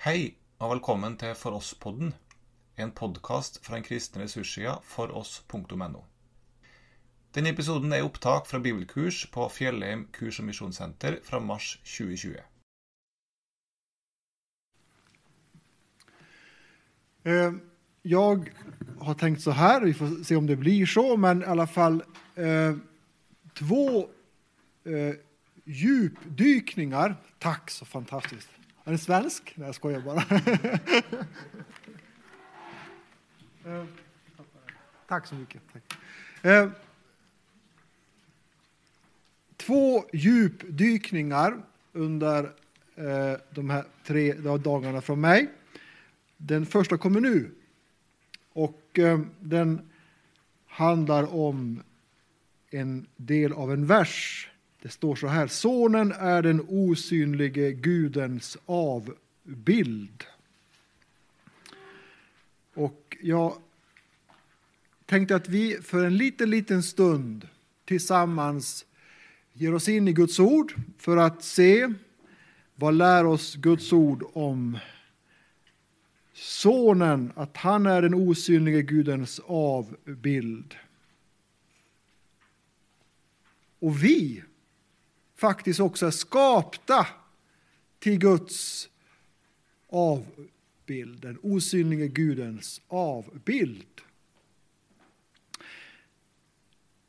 Hei og velkommen til For oss-podden, en podkast fra den kristne ressurssida foross.no. Denne episoden er opptak fra bibelkurs på Fjellheim kurs- og misjonssenter fra mars 2020. Eh, jag har tänkt så här, vi får se om det blir så, men i alla fall eh, två eh, djupdykningar. Tack, så fantastiskt. Är du svensk? Nej, jag skojar bara. Eh, tack så mycket. Tack. Eh, två djupdykningar under eh, de här tre dagarna från mig. Den första kommer nu. Och den handlar om en del av en vers. Det står så här. Sonen är den osynlige Gudens avbild. Och jag tänkte att vi för en liten, liten stund tillsammans ger oss in i Guds ord för att se vad lär oss Guds ord om Sonen, att han är den osynlige Gudens avbild. Och vi faktiskt också är skapta till Guds avbild, den osynlige Gudens avbild.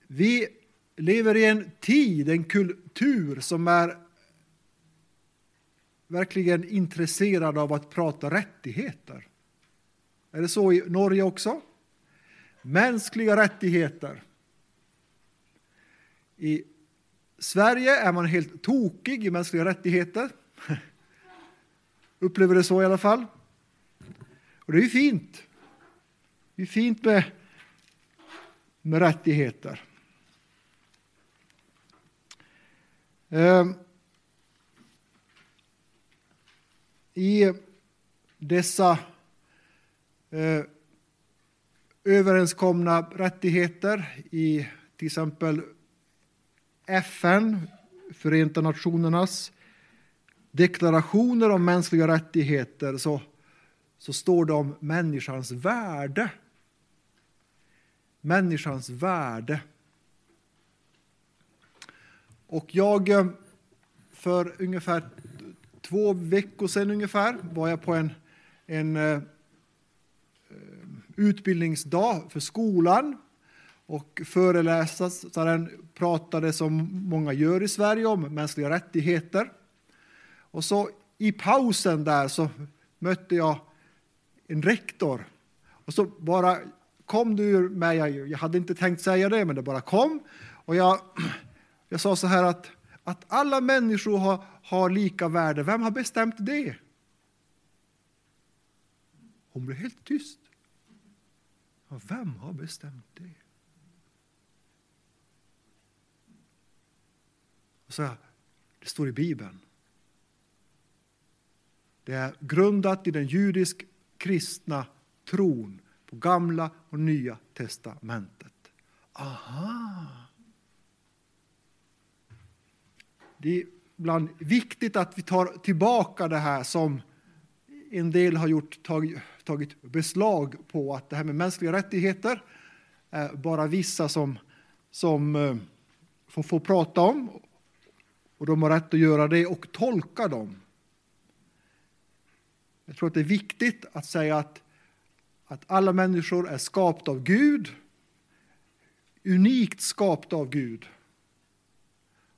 Vi lever i en tid, en kultur som är verkligen intresserad av att prata rättigheter. Är det så i Norge också? Mänskliga rättigheter. I Sverige är man helt tokig i mänskliga rättigheter. Upplever det så i alla fall. Och det är ju fint. Det är fint med, med rättigheter. Ehm, I dessa eh, överenskomna rättigheter i till exempel FN, Förenta Nationernas deklarationer om mänskliga rättigheter så, så står det om människans värde. Människans värde. Och jag eh, för ungefär två veckor sedan ungefär var jag på en, en eh, utbildningsdag för skolan och föreläsaren pratade som många gör i Sverige om mänskliga rättigheter. Och så i pausen där så mötte jag en rektor och så bara kom det ur mig, jag hade inte tänkt säga det men det bara kom och jag, jag sa så här att att alla människor har, har lika värde. Vem har bestämt det? Hon blev helt tyst. Vem har bestämt det? Och så, det står i Bibeln. Det är grundat i den judisk kristna tron på gamla och nya testamentet. Aha! Det är ibland viktigt att vi tar tillbaka det här som en del har gjort, tagit, tagit beslag på, att det här med mänskliga rättigheter är bara vissa som, som eh, får, får prata om. Och de har rätt att göra det och tolka dem. Jag tror att det är viktigt att säga att, att alla människor är skapta av Gud, unikt skapta av Gud.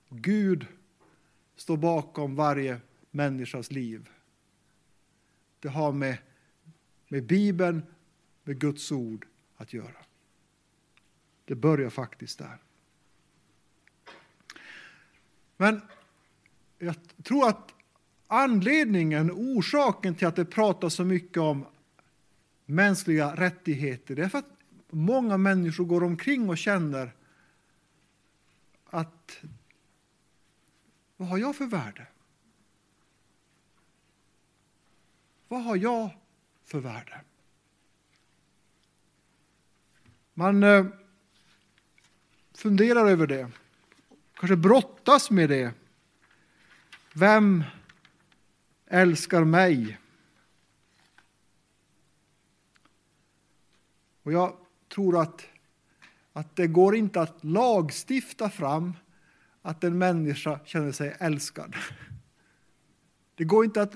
Gud står bakom varje människas liv. Det har med, med Bibeln, med Guds ord att göra. Det börjar faktiskt där. Men jag tror att anledningen, orsaken till att det pratas så mycket om mänskliga rättigheter, det är för att många människor går omkring och känner att vad har jag för värde? Vad har jag för värde? Man eh, funderar över det, kanske brottas med det. Vem älskar mig? Och jag tror att, att det går inte att lagstifta fram att en människa känner sig älskad. Det går inte att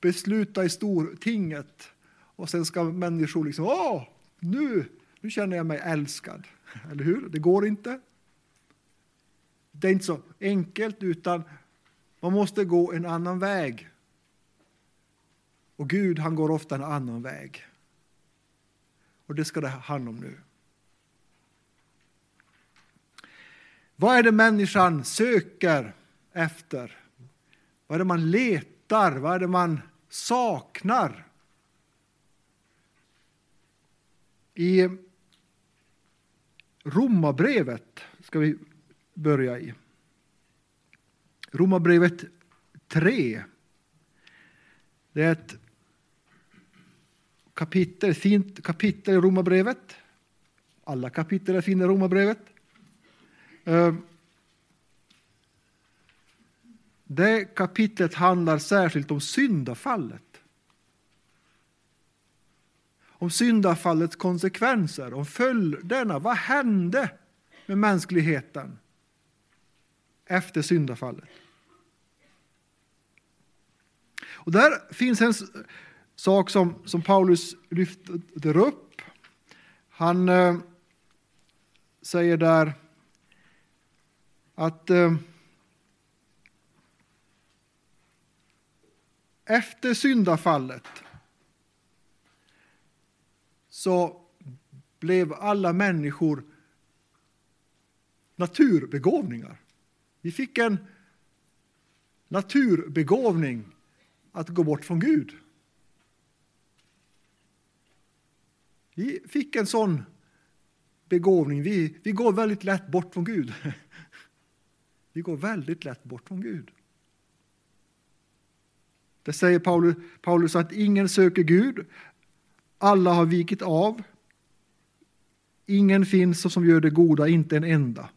besluta i stortinget och sen ska människor liksom, åh, nu, nu känner jag mig älskad. Eller hur? Det går inte. Det är inte så enkelt, utan man måste gå en annan väg. Och Gud, han går ofta en annan väg. Och det ska det handla om nu. Vad är det människan söker efter? Vad är det man letar? Vad är det man saknar? I Romarbrevet ska vi börja i. Romarbrevet 3. Det är ett kapitel, fint kapitel i Romarbrevet. Alla kapitel är fina i Romarbrevet. Eh, det kapitlet handlar särskilt om syndafallet. Om syndafallets konsekvenser, om följderna. Vad hände med mänskligheten efter syndafallet? Och där finns en sak som, som Paulus lyfter upp. Han eh, säger där att eh, efter syndafallet så blev alla människor naturbegåvningar. Vi fick en naturbegåvning att gå bort från Gud. Vi fick en sån begåvning. Vi, vi går väldigt lätt bort från Gud. Vi går väldigt lätt bort från Gud. Det säger Paulus, Paulus att ingen söker Gud. Alla har vikit av. Ingen finns som gör det goda, inte en enda.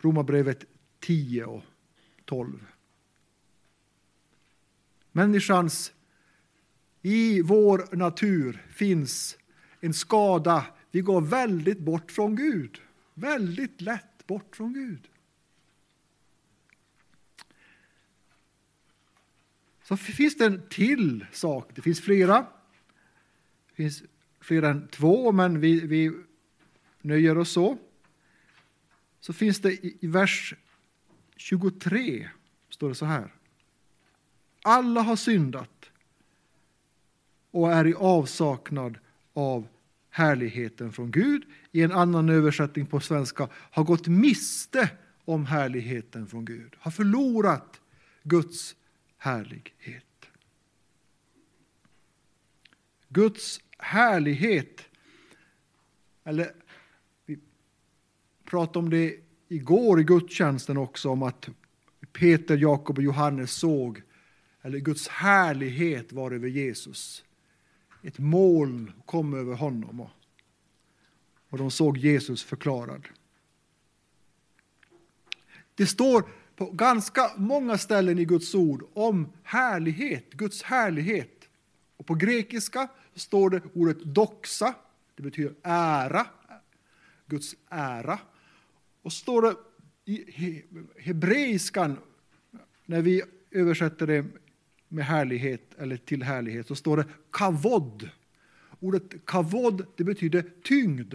Romarbrevet 10 och 12. Människans, i vår natur finns en skada. Vi går väldigt bort från Gud. Väldigt lätt bort från Gud. Så finns det en till sak. Det finns flera. Det finns fler än två, men vi, vi nöjer oss så. Så finns det i, vers 23, står det så här. Alla har syndat och är i avsaknad av härligheten från Gud. I en annan översättning på svenska har gått miste om härligheten från Gud, har förlorat Guds härlighet. Guds härlighet, eller pratade om det igår i gudstjänsten också, om att Peter, Jakob och Johannes såg, eller Guds härlighet var över Jesus. Ett moln kom över honom och de såg Jesus förklarad. Det står på ganska många ställen i Guds ord om härlighet, Guds härlighet. Och på grekiska står det ordet doxa, det betyder ära, Guds ära. Och står det i hebreiskan, när vi översätter det med härlighet eller till härlighet, så står det kavod. Ordet kavod det betyder tyngd.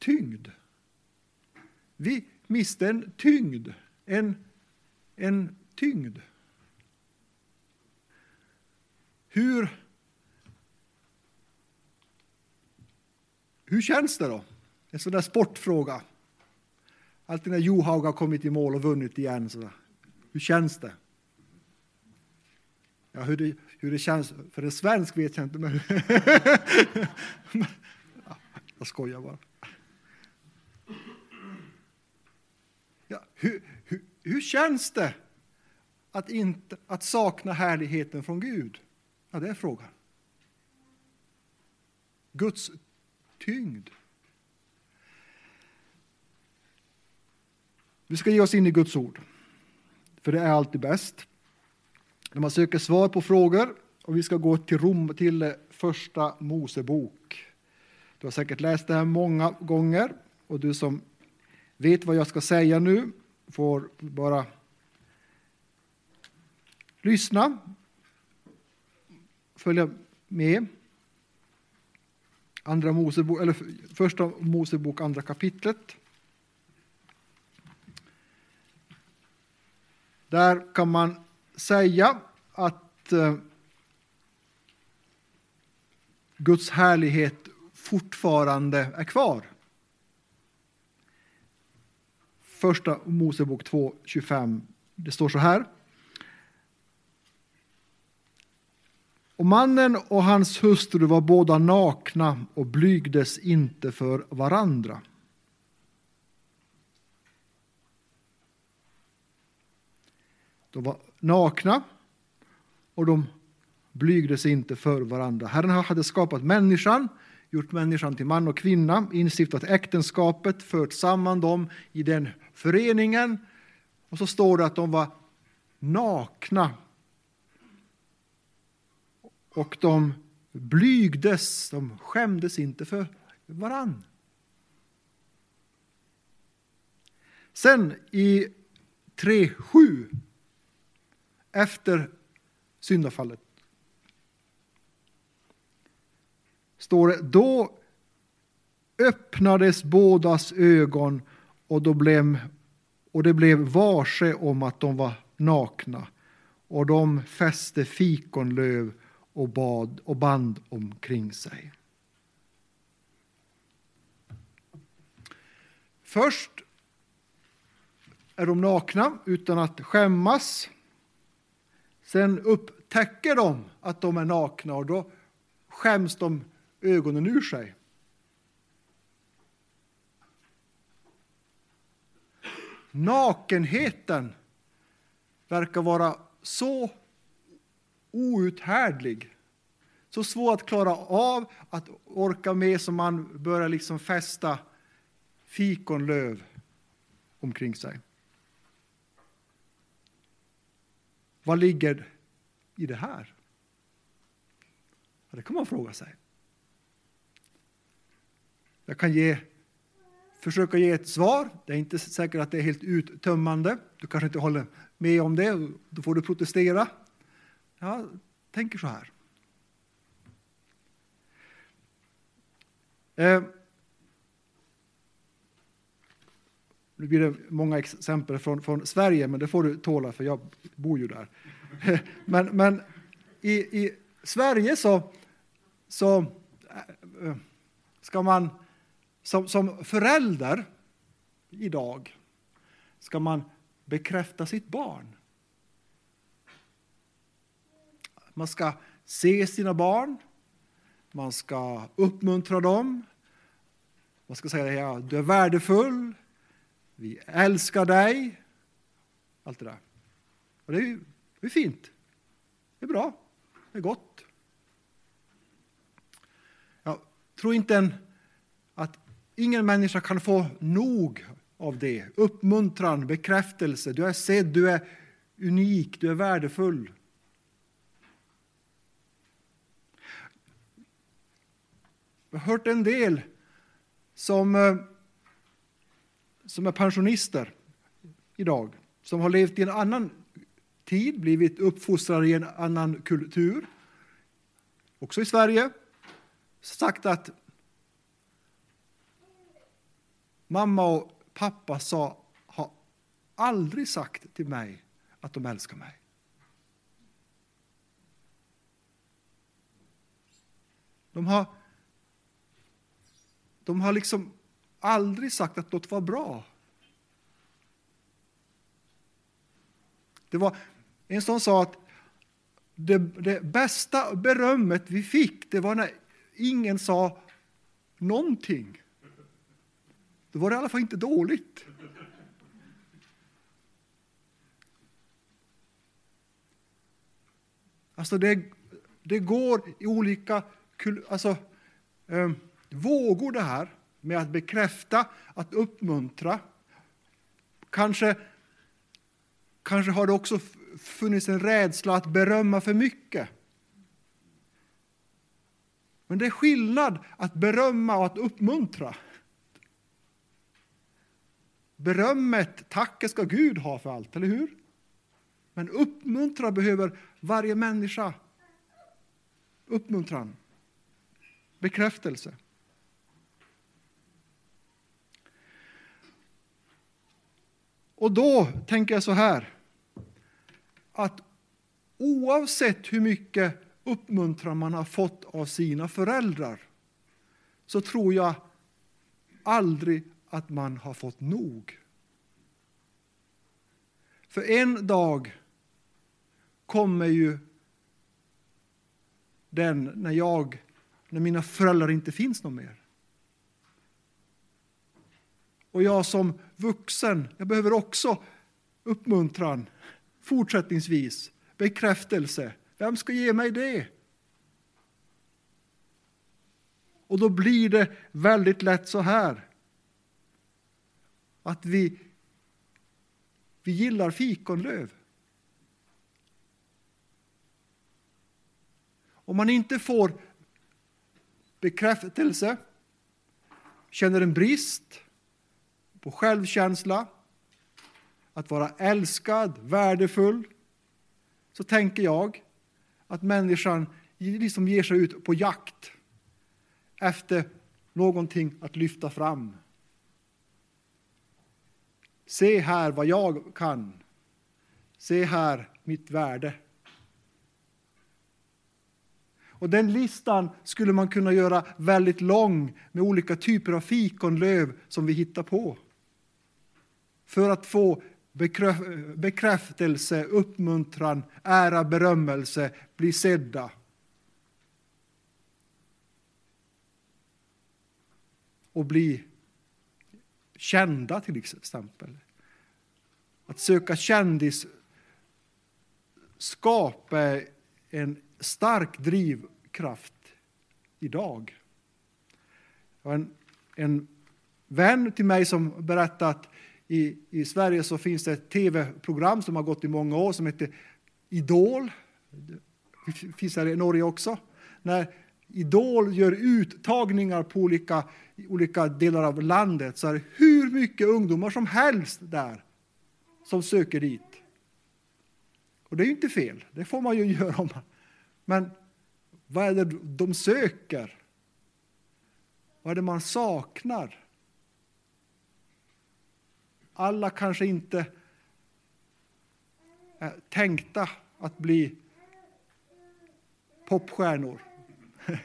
Tyngd. Vi miste en tyngd, en, en tyngd. Hur, hur känns det då? En sån där sportfråga. Alltid när Johaug har kommit i mål och vunnit igen. Så hur känns det? Ja, hur, det, hur det känns för en svensk vet jag inte. Men jag skojar bara. Ja, hur, hur, hur känns det att, inte, att sakna härligheten från Gud? Ja, det är frågan. Guds tyngd. Vi ska ge oss in i Guds ord, för det är alltid bäst. När man söker svar på frågor och vi ska gå till, Rom, till eh, första Mosebok. Du har säkert läst det här många gånger och du som vet vad jag ska säga nu får bara lyssna, följa med. Andra Mosebok, eller första Mosebok, andra kapitlet. Där kan man säga att eh, Guds härlighet fortfarande är kvar. Första Mosebok 2.25. Det står så här. Och mannen och hans hustru var båda nakna och blygdes inte för varandra. De var nakna och de blygdes inte för varandra. Herren hade skapat människan, gjort människan till man och kvinna, instiftat äktenskapet, fört samman dem i den föreningen. Och så står det att de var nakna. Och de blygdes, de skämdes inte för varann. Sen i 3.7 efter syndafallet står det, då öppnades bådas ögon och, då blev, och det blev varse om att de var nakna och de fäste fikonlöv och, bad, och band omkring sig. Först är de nakna utan att skämmas. Sen upptäcker de att de är nakna och då skäms de ögonen ur sig. Nakenheten verkar vara så outhärdlig, så svår att klara av, att orka med som man börjar liksom fästa fikonlöv omkring sig. Vad ligger i det här? Ja, det kan man fråga sig. Jag kan ge, försöka ge ett svar. Det är inte säkert att det är helt uttömmande. Du kanske inte håller med om det. Då får du protestera. Jag tänker så här. Eh, nu blir det många exempel från, från Sverige, men det får du tåla för jag bor ju där. men, men i, i Sverige så, så eh, ska man som, som förälder idag ska man bekräfta sitt barn. Man ska se sina barn, man ska uppmuntra dem. Man ska säga ja, du är värdefull, vi älskar dig. Allt det där. Och det är, det är fint. Det är bra. Det är gott. Jag tror inte en, att ingen människa kan få nog av det. Uppmuntran, bekräftelse. Du är sedd, du är unik, du är värdefull. Jag har hört en del som, eh, som är pensionister idag, som har levt i en annan tid, blivit uppfostrade i en annan kultur, också i Sverige, sagt att mamma och pappa sa, har aldrig sagt till mig att de älskar mig. De har, de har liksom aldrig sagt att något var bra. Det var en som sa att det, det, bästa berömmet vi fick, det var när ingen sa någonting. Då var det i alla fall inte dåligt. Alltså det, det går i olika alltså, eh, vågor det här med att bekräfta, att uppmuntra. Kanske, kanske har det också funnits en rädsla att berömma för mycket. Men det är skillnad att berömma och att uppmuntra. Berömmet, tacket ska Gud ha för allt, eller hur? Men uppmuntra behöver varje människa. Uppmuntran. Bekräftelse. Och då tänker jag så här. Att oavsett hur mycket uppmuntran man har fått av sina föräldrar så tror jag aldrig att man har fått nog. För en dag kommer ju den när jag, när mina föräldrar inte finns någon mer. Och jag som vuxen, jag behöver också uppmuntran fortsättningsvis, bekräftelse. Vem ska ge mig det? Och då blir det väldigt lätt så här att vi, vi gillar fikonlöv. Om man inte får bekräftelse, känner en brist på självkänsla, att vara älskad, värdefull, så tänker jag att människan liksom ger sig ut på jakt efter någonting att lyfta fram. Se här vad jag kan. Se här mitt värde. Och den listan skulle man kunna göra väldigt lång med olika typer av fikonlöv som vi hittar på. För att få bekräftelse, uppmuntran, ära, berömmelse, bli sedda. Och bli kända till exempel. Att söka kändis skapar en stark drivkraft idag. En, en vän till mig som berättade att i, i Sverige så finns det ett tv-program som har gått i många år som heter Idol. Det finns här i Norge också. När Idol gör uttagningar på olika, olika delar av landet så är det hur mycket ungdomar som helst där som söker dit. Och det är ju inte fel, det får man ju göra. Om. Men vad är det de söker? Vad är det man saknar? Alla kanske inte är tänkta att bli popstjärnor.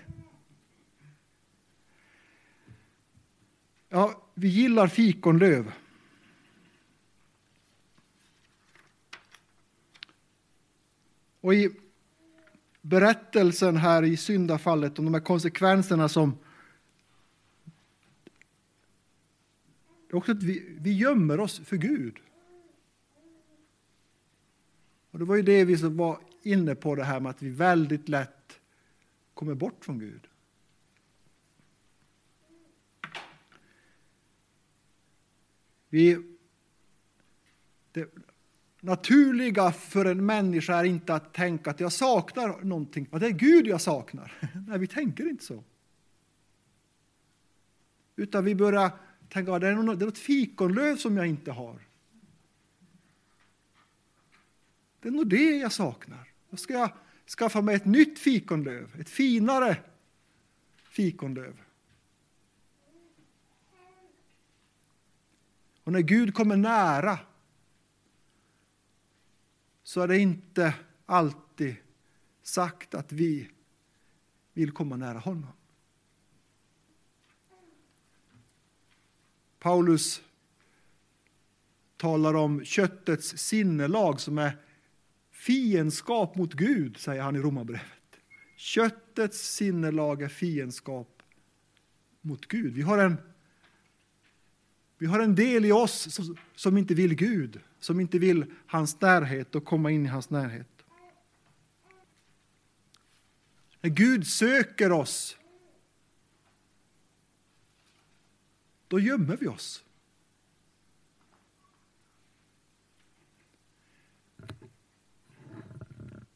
Ja, vi gillar fikonlöv. Och i berättelsen här i syndafallet om de här konsekvenserna som Det är också att vi, vi gömmer oss för Gud. Och Det var ju det vi var inne på, det här med att vi väldigt lätt kommer bort från Gud. Vi, det naturliga för en människa är inte att tänka att jag saknar någonting, att det är Gud jag saknar. Nej, vi tänker inte så. Utan vi börjar Tänk, det är något fikonlöv som jag inte har. Det är nog det jag saknar. Då ska jag skaffa mig ett nytt fikonlöv, ett finare fikonlöv. Och när Gud kommer nära så är det inte alltid sagt att vi vill komma nära honom. Paulus talar om köttets sinnelag som är fiendskap mot Gud, säger han i Romarbrevet. Köttets sinnelag är fiendskap mot Gud. Vi har en, vi har en del i oss som, som inte vill Gud, som inte vill hans närhet och komma in i hans närhet. När Gud söker oss då gömmer vi oss.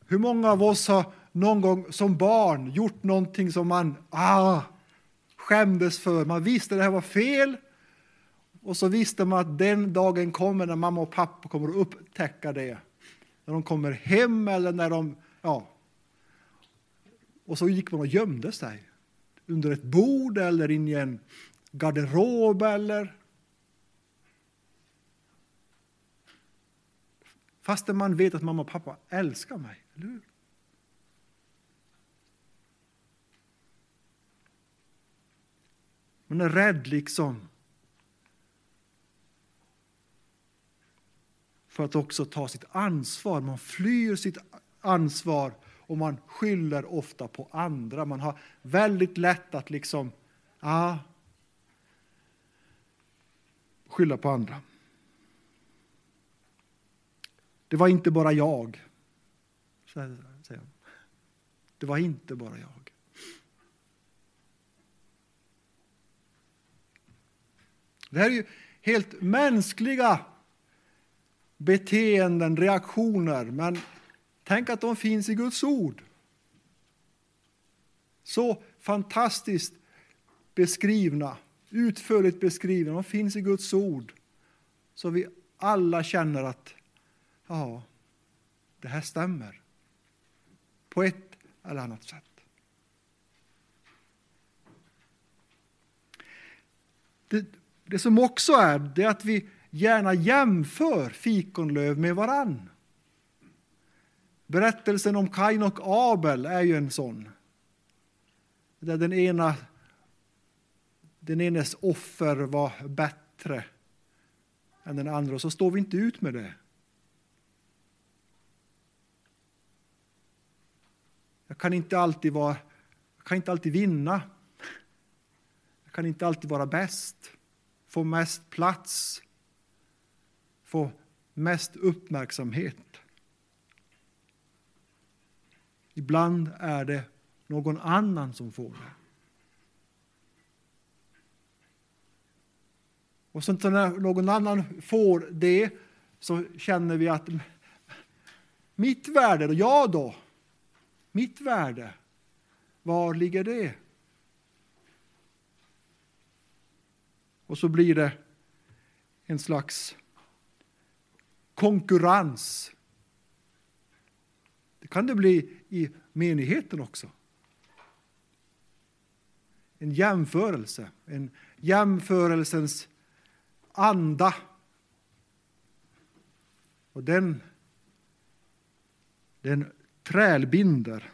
Hur många av oss har någon gång som barn gjort någonting som man ah, skämdes för. Man visste att det här var fel. Och så visste man att den dagen kommer när mamma och pappa kommer att upptäcka det. När de kommer hem eller när de... Ja. Och så gick man och gömde sig. Under ett bord eller in i en garderob eller... Fastän man vet att mamma och pappa älskar mig, eller hur? Man är rädd liksom. För att också ta sitt ansvar. Man flyr sitt ansvar och man skyller ofta på andra. Man har väldigt lätt att liksom, ah, skylla på andra. Det var inte bara jag. Det var inte bara jag. Det här är ju helt mänskliga beteenden, reaktioner, men tänk att de finns i Guds ord. Så fantastiskt beskrivna, utförligt beskrivna, de finns i Guds ord. Så vi alla känner att ja, det här stämmer. På ett eller annat sätt. Det, det som också är, det är att vi gärna jämför fikonlöv med varann. Berättelsen om Kain och Abel är ju en sån. Där den ena den enes offer var bättre än den andra, och så står vi inte ut med det. Jag kan inte alltid, vara, jag kan inte alltid vinna. Jag kan inte alltid vara bäst, få mest plats, få mest uppmärksamhet. Ibland är det någon annan som får det. Och så när någon annan får det så känner vi att mitt värde, jag då? Mitt värde, var ligger det? Och så blir det en slags konkurrens. Det kan det bli i menigheten också. En jämförelse, en jämförelsens anda. Och den, den trälbinder,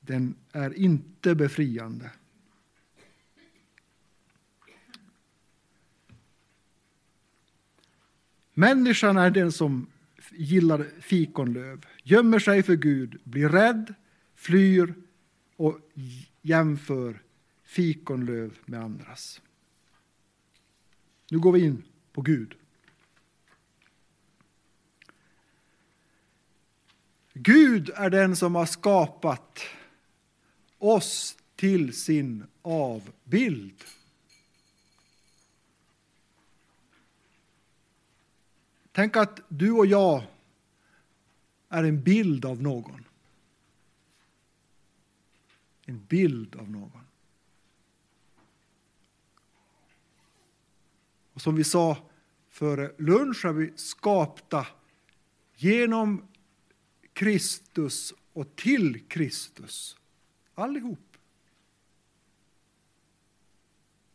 den är inte befriande. Människan är den som gillar fikonlöv, gömmer sig för Gud, blir rädd, flyr och jämför fikonlöv med andras. Nu går vi in på Gud. Gud är den som har skapat oss till sin avbild. Tänk att du och jag är en bild av någon. En bild av någon. Och som vi sa före lunch är vi skapta genom Kristus och till Kristus. Allihop.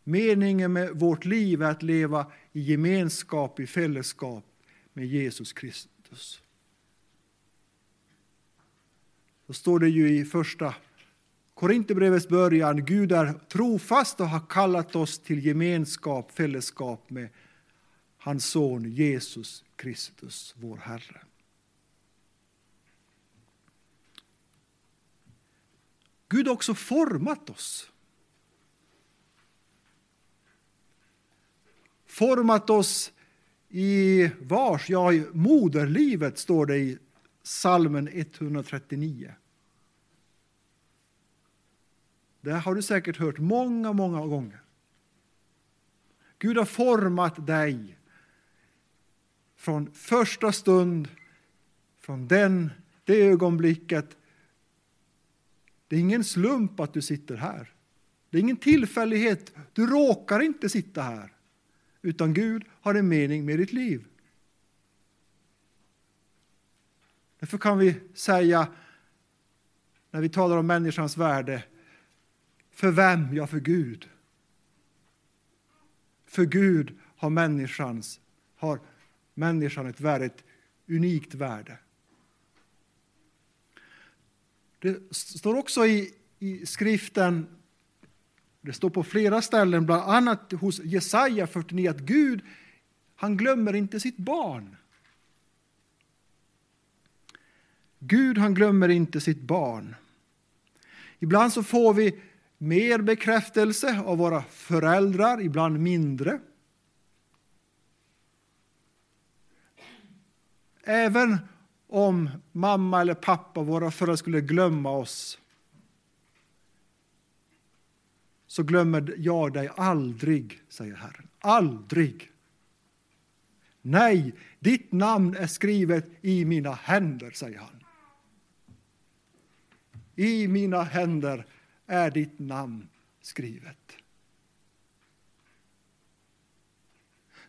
Meningen med vårt liv är att leva i gemenskap, i fällskap med Jesus Kristus. Då står det ju i första Korinthierbrevets början, Gud är trofast och har kallat oss till gemenskap, fällskap med hans son Jesus Kristus, vår Herre. Gud har också format oss. Format oss i vars, ja i moderlivet står det i salmen 139. Det har du säkert hört många, många gånger. Gud har format dig från första stund, från den, det ögonblicket Det är ingen slump att du sitter här. Det är ingen tillfällighet. Du råkar inte sitta här. Utan Gud har en mening med ditt liv. Därför kan vi säga, när vi talar om människans värde, för vem? Ja, för Gud. För Gud har, människans, har människan ett värde, ett unikt värde. Det står också i, i skriften, det står på flera ställen, bland annat hos Jesaja 49, att Gud han glömmer inte sitt barn. Gud han glömmer inte sitt barn. Ibland så får vi mer bekräftelse av våra föräldrar, ibland mindre. Även om mamma eller pappa, våra föräldrar, skulle glömma oss så glömmer jag dig aldrig, säger Herren. Aldrig. Nej, ditt namn är skrivet i mina händer, säger han. I mina händer är ditt namn skrivet.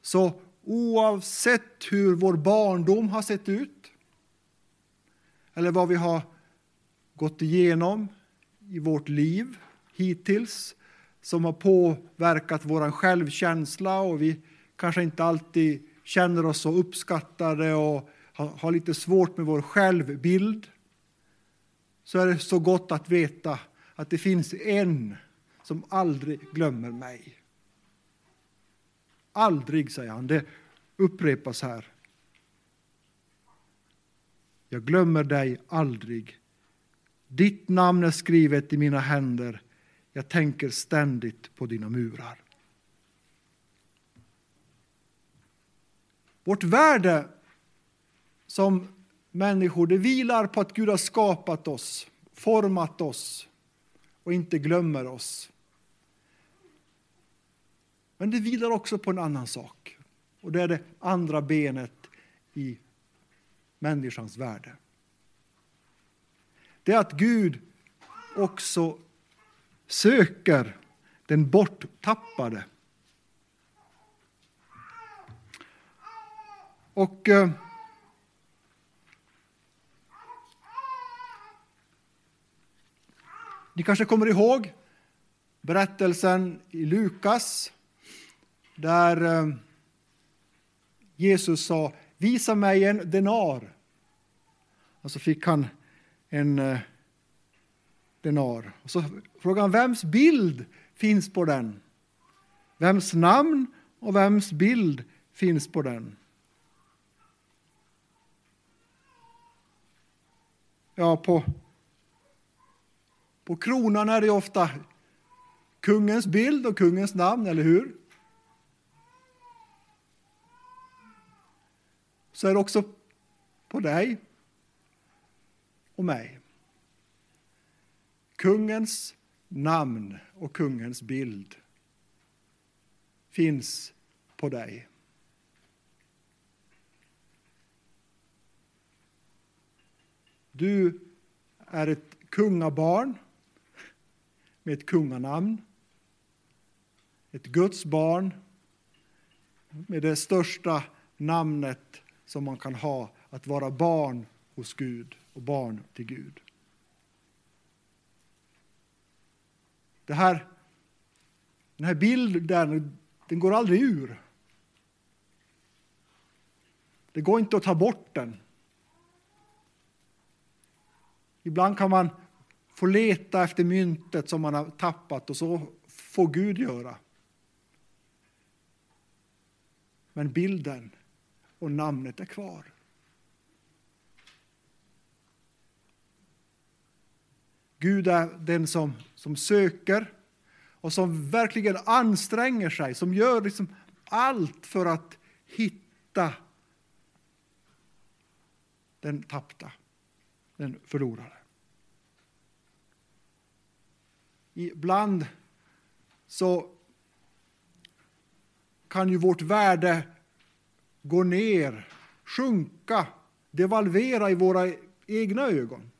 Så oavsett hur vår barndom har sett ut eller vad vi har gått igenom i vårt liv hittills som har påverkat vår självkänsla och vi kanske inte alltid känner oss så uppskattade och har lite svårt med vår självbild så är det så gott att veta att det finns en som aldrig glömmer mig. Aldrig, säger han. Det upprepas här. Jag glömmer dig aldrig. Ditt namn är skrivet i mina händer. Jag tänker ständigt på dina murar. Vårt värde som människor det vilar på att Gud har skapat oss, format oss och inte glömmer oss. Men det vilar också på en annan sak. Och det är det andra benet i människans värde. Det är att Gud också söker den borttappade. Och eh, Ni kanske kommer ihåg berättelsen i Lukas där eh, Jesus sa Visa mig en denar. Och så fick han en eh, denar. Och så frågade han vems bild finns på den? Vems namn och vems bild finns på den? Ja, på på kronan är det ofta kungens bild och kungens namn, eller hur? Så är det också på dig och mig. Kungens namn och kungens bild finns på dig. Du är ett kungabarn med ett kunganamn. Ett Guds barn med det största namnet som man kan ha, att vara barn hos Gud och barn till Gud. Det här, den här bilden den går aldrig ur. Det går inte att ta bort den. Ibland kan man får leta efter myntet som man har tappat och så får Gud göra. Men bilden och namnet är kvar. Gud är den som, som söker och som verkligen anstränger sig, som gör liksom allt för att hitta den tappta, den förlorade. Ibland så kan ju vårt värde gå ner, sjunka, devalvera i våra egna ögon.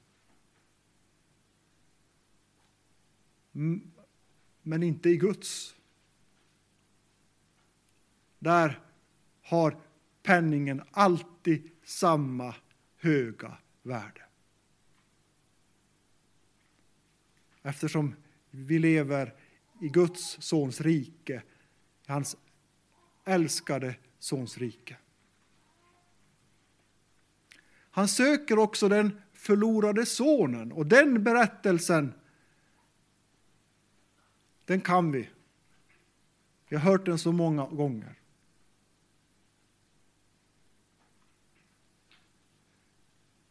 men inte i Guds. Där har penningen alltid samma höga värde. Eftersom vi lever i Guds sons rike, i hans älskade sons rike. Han söker också den förlorade sonen och den berättelsen den kan vi. Vi har hört den så många gånger.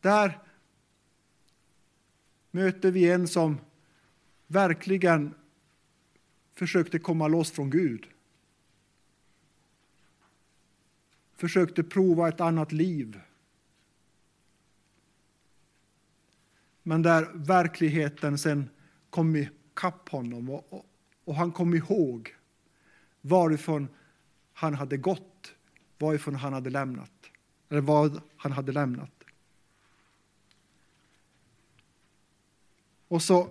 Där möter vi en som verkligen försökte komma loss från Gud. Försökte prova ett annat liv. Men där verkligheten sen kom ikapp honom och, och, och han kom ihåg varifrån han hade gått, varifrån han hade lämnat, eller vad han hade lämnat. Och så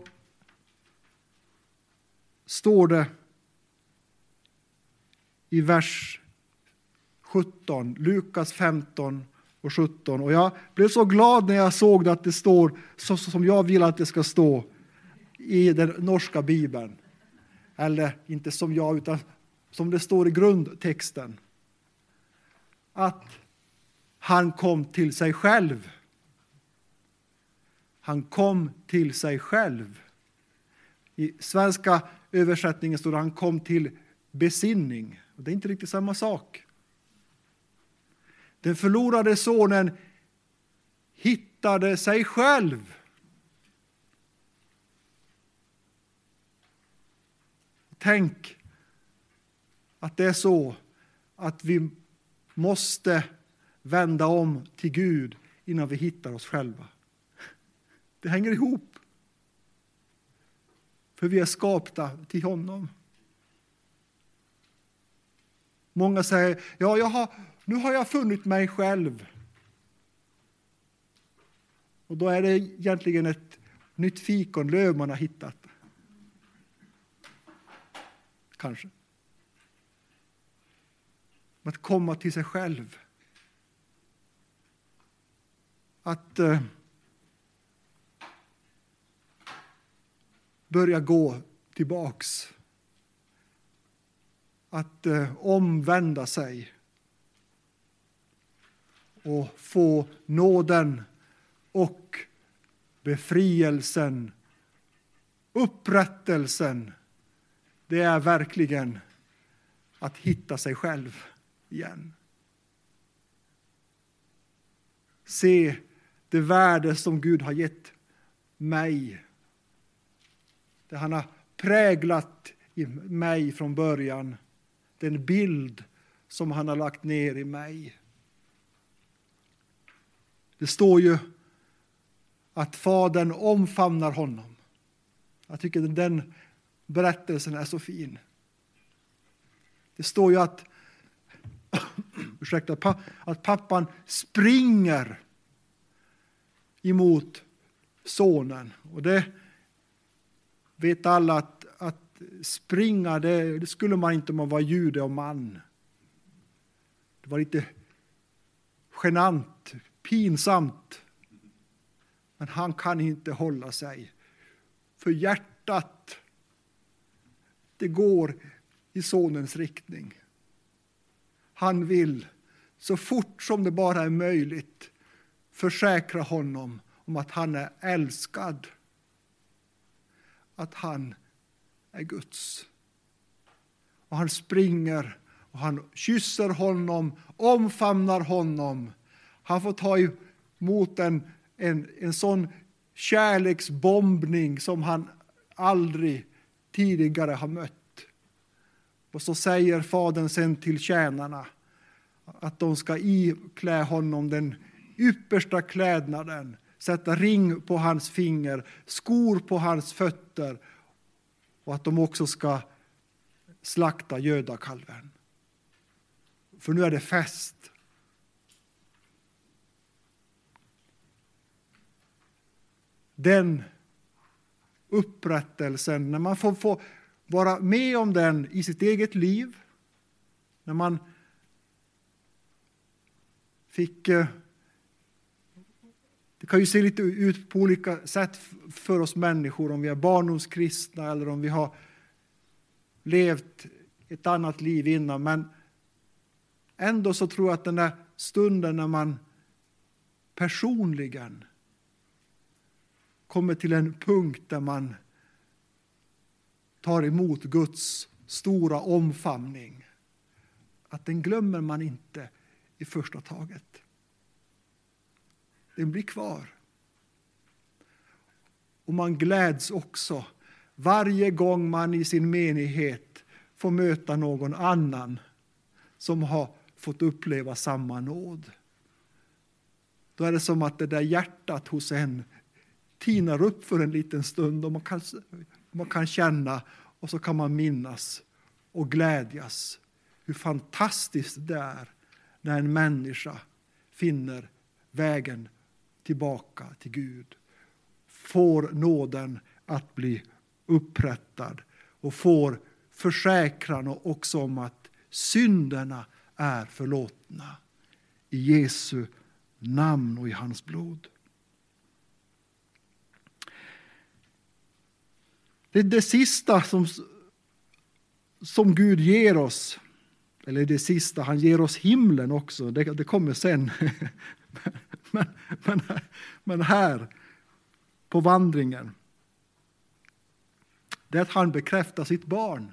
står det i vers 17, Lukas 15 och 17. Och jag blev så glad när jag såg att det står så som jag vill att det ska stå i den norska bibeln. Eller inte som jag, utan som det står i grundtexten. Att han kom till sig själv. Han kom till sig själv. I svenska översättningen står det han kom till besinning. Det är inte riktigt samma sak. Den förlorade sonen hittade sig själv. Tänk att det är så att vi måste vända om till Gud innan vi hittar oss själva. Det hänger ihop hur vi är skapta till honom. Många säger, ja, jag har, nu har jag funnit mig själv. Och då är det egentligen ett nytt fikonlöv man har hittat. Kanske. Att komma till sig själv. Att eh, börja gå tillbaks. Att eh, omvända sig och få nåden och befrielsen, upprättelsen. Det är verkligen att hitta sig själv igen. Se det värde som Gud har gett mig det han har präglat i mig från början. Den bild som han har lagt ner i mig. Det står ju att Fadern omfamnar honom. Jag tycker att den berättelsen är så fin. Det står ju att, ursäkta, att pappan springer emot sonen. Och det vet alla att, att springa, det, det, skulle man inte om man var jude och man. Det var lite genant, pinsamt. Men han kan inte hålla sig. För hjärtat, det går i sonens riktning. Han vill så fort som det bara är möjligt försäkra honom om att han är älskad att han är Guds. Och han springer och han kysser honom, omfamnar honom. Han får ta emot en, en, en sån kärleksbombning som han aldrig tidigare har mött. Och så säger fadern sen till tjänarna att de ska iklä honom den yppersta klädnaden sätta ring på hans finger, skor på hans fötter och att de också ska slakta gödakalven. För nu är det fest. Den upprättelsen, när man får, får vara med om den i sitt eget liv, när man fick eh, det kan ju se lite ut på olika sätt för oss människor, om vi är barndomskristna eller om vi har levt ett annat liv innan. Men ändå så tror jag att den där stunden när man personligen kommer till en punkt där man tar emot Guds stora omfamning, att den glömmer man inte i första taget. Den blir kvar. Och man gläds också varje gång man i sin menighet får möta någon annan som har fått uppleva samma nåd. Då är det som att det där hjärtat hos en tinar upp för en liten stund och man kan, man kan känna och så kan man minnas och glädjas hur fantastiskt det är när en människa finner vägen tillbaka till Gud. Får nåden att bli upprättad och får försäkran också om att synderna är förlåtna i Jesu namn och i hans blod. Det är det sista som, som Gud ger oss, eller det sista, han ger oss himlen också, det, det kommer sen. men, men, men här, på vandringen, det är att han bekräftar sitt barn.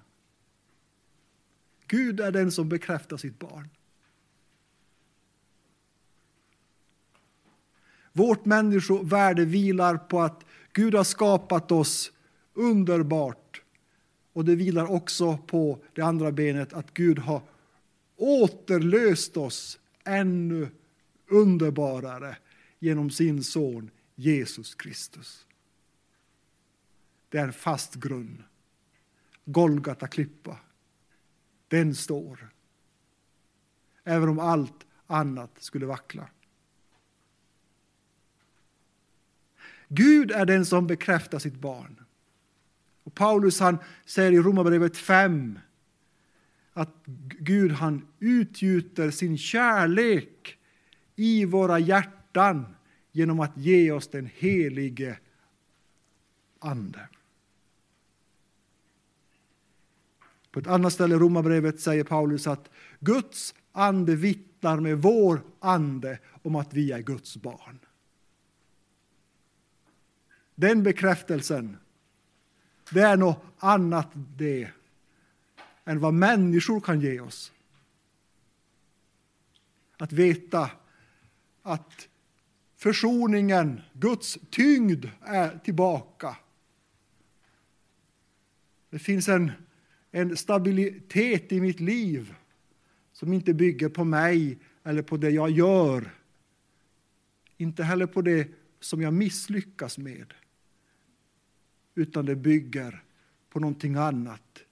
Gud är den som bekräftar sitt barn. Vårt människovärde vilar på att Gud har skapat oss underbart. Och det vilar också på det andra benet att Gud har återlöst oss ännu underbarare genom sin son Jesus Kristus. Det är en fast grund. Golgata klippa. Den står. Även om allt annat skulle vackla. Gud är den som bekräftar sitt barn. Och Paulus han säger i Romarbrevet 5 att Gud han utgjuter sin kärlek i våra hjärtan genom att ge oss den helige Ande. På ett annat ställe i Romarbrevet säger Paulus att Guds ande vittnar med vår ande om att vi är Guds barn. Den bekräftelsen, det är något annat det än vad människor kan ge oss. Att veta att försoningen, Guds tyngd är tillbaka. Det finns en, en stabilitet i mitt liv som inte bygger på mig eller på det jag gör. Inte heller på det som jag misslyckas med. Utan det bygger på någonting annat,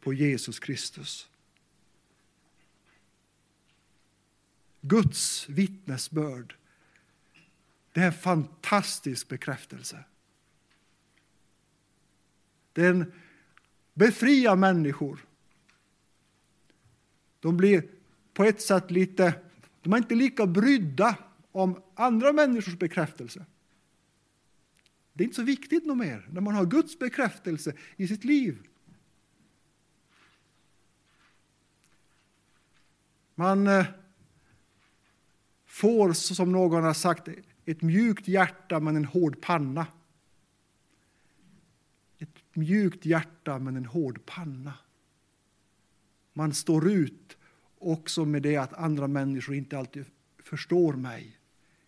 på Jesus Kristus. Guds vittnesbörd. Det är en fantastisk bekräftelse. Den befriar människor. De blir på ett sätt lite, de är inte lika brydda om andra människors bekräftelse. Det är inte så viktigt något mer när man har Guds bekräftelse i sitt liv. Man eh, får, som någon har sagt, ett mjukt hjärta men en hård panna. Ett mjukt hjärta men en hård panna. Man står ut också med det att andra människor inte alltid förstår mig,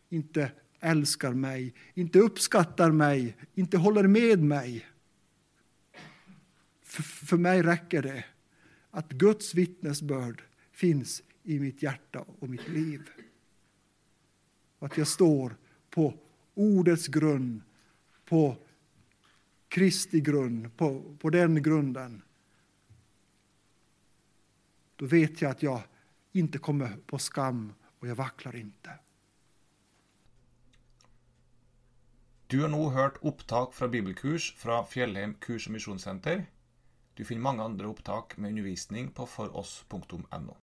inte älskar mig, inte uppskattar mig, inte håller med mig. För, för mig räcker det att Guds vittnesbörd finns i mitt hjärta och mitt liv. Att jag står på ordets grund, på Kristi grund, på, på den grunden. Då vet jag att jag inte kommer på skam och jag vacklar inte. Du har nu hört upptag från bibelkurs från Fjellheim kurs- och missionscenter. Du finner många andra upptag med undervisning på foross.no.